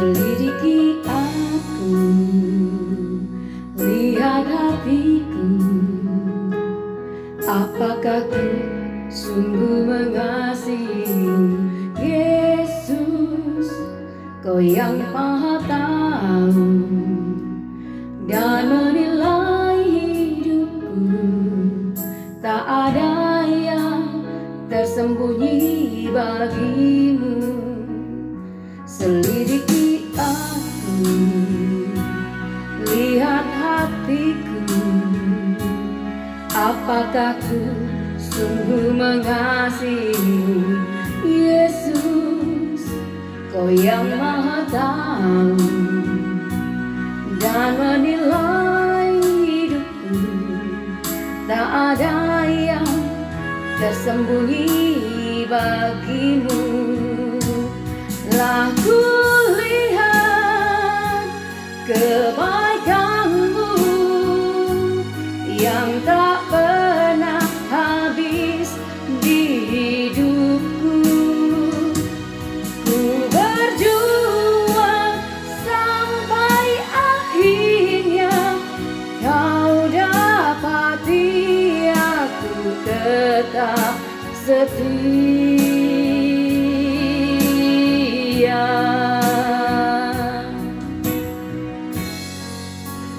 Selidiki aku Lihat hatiku. Apakah ku sungguh mengasihi Yesus Kau yang maha tahu Dan menilai hidupku? Tak ada yang tersembunyi bagimu. Selidiki hatiku. Apakah ku sungguh mengasihimu? Yesus Kau yang maha tahu Dan menilai hidupku. Tak ada yang tersembunyi bagimu. Lah ku lihat kebaikanmu Yang tak pernah habis di hidupku. Ku berjuang sampai akhirnya Kau dapati aku tetap setia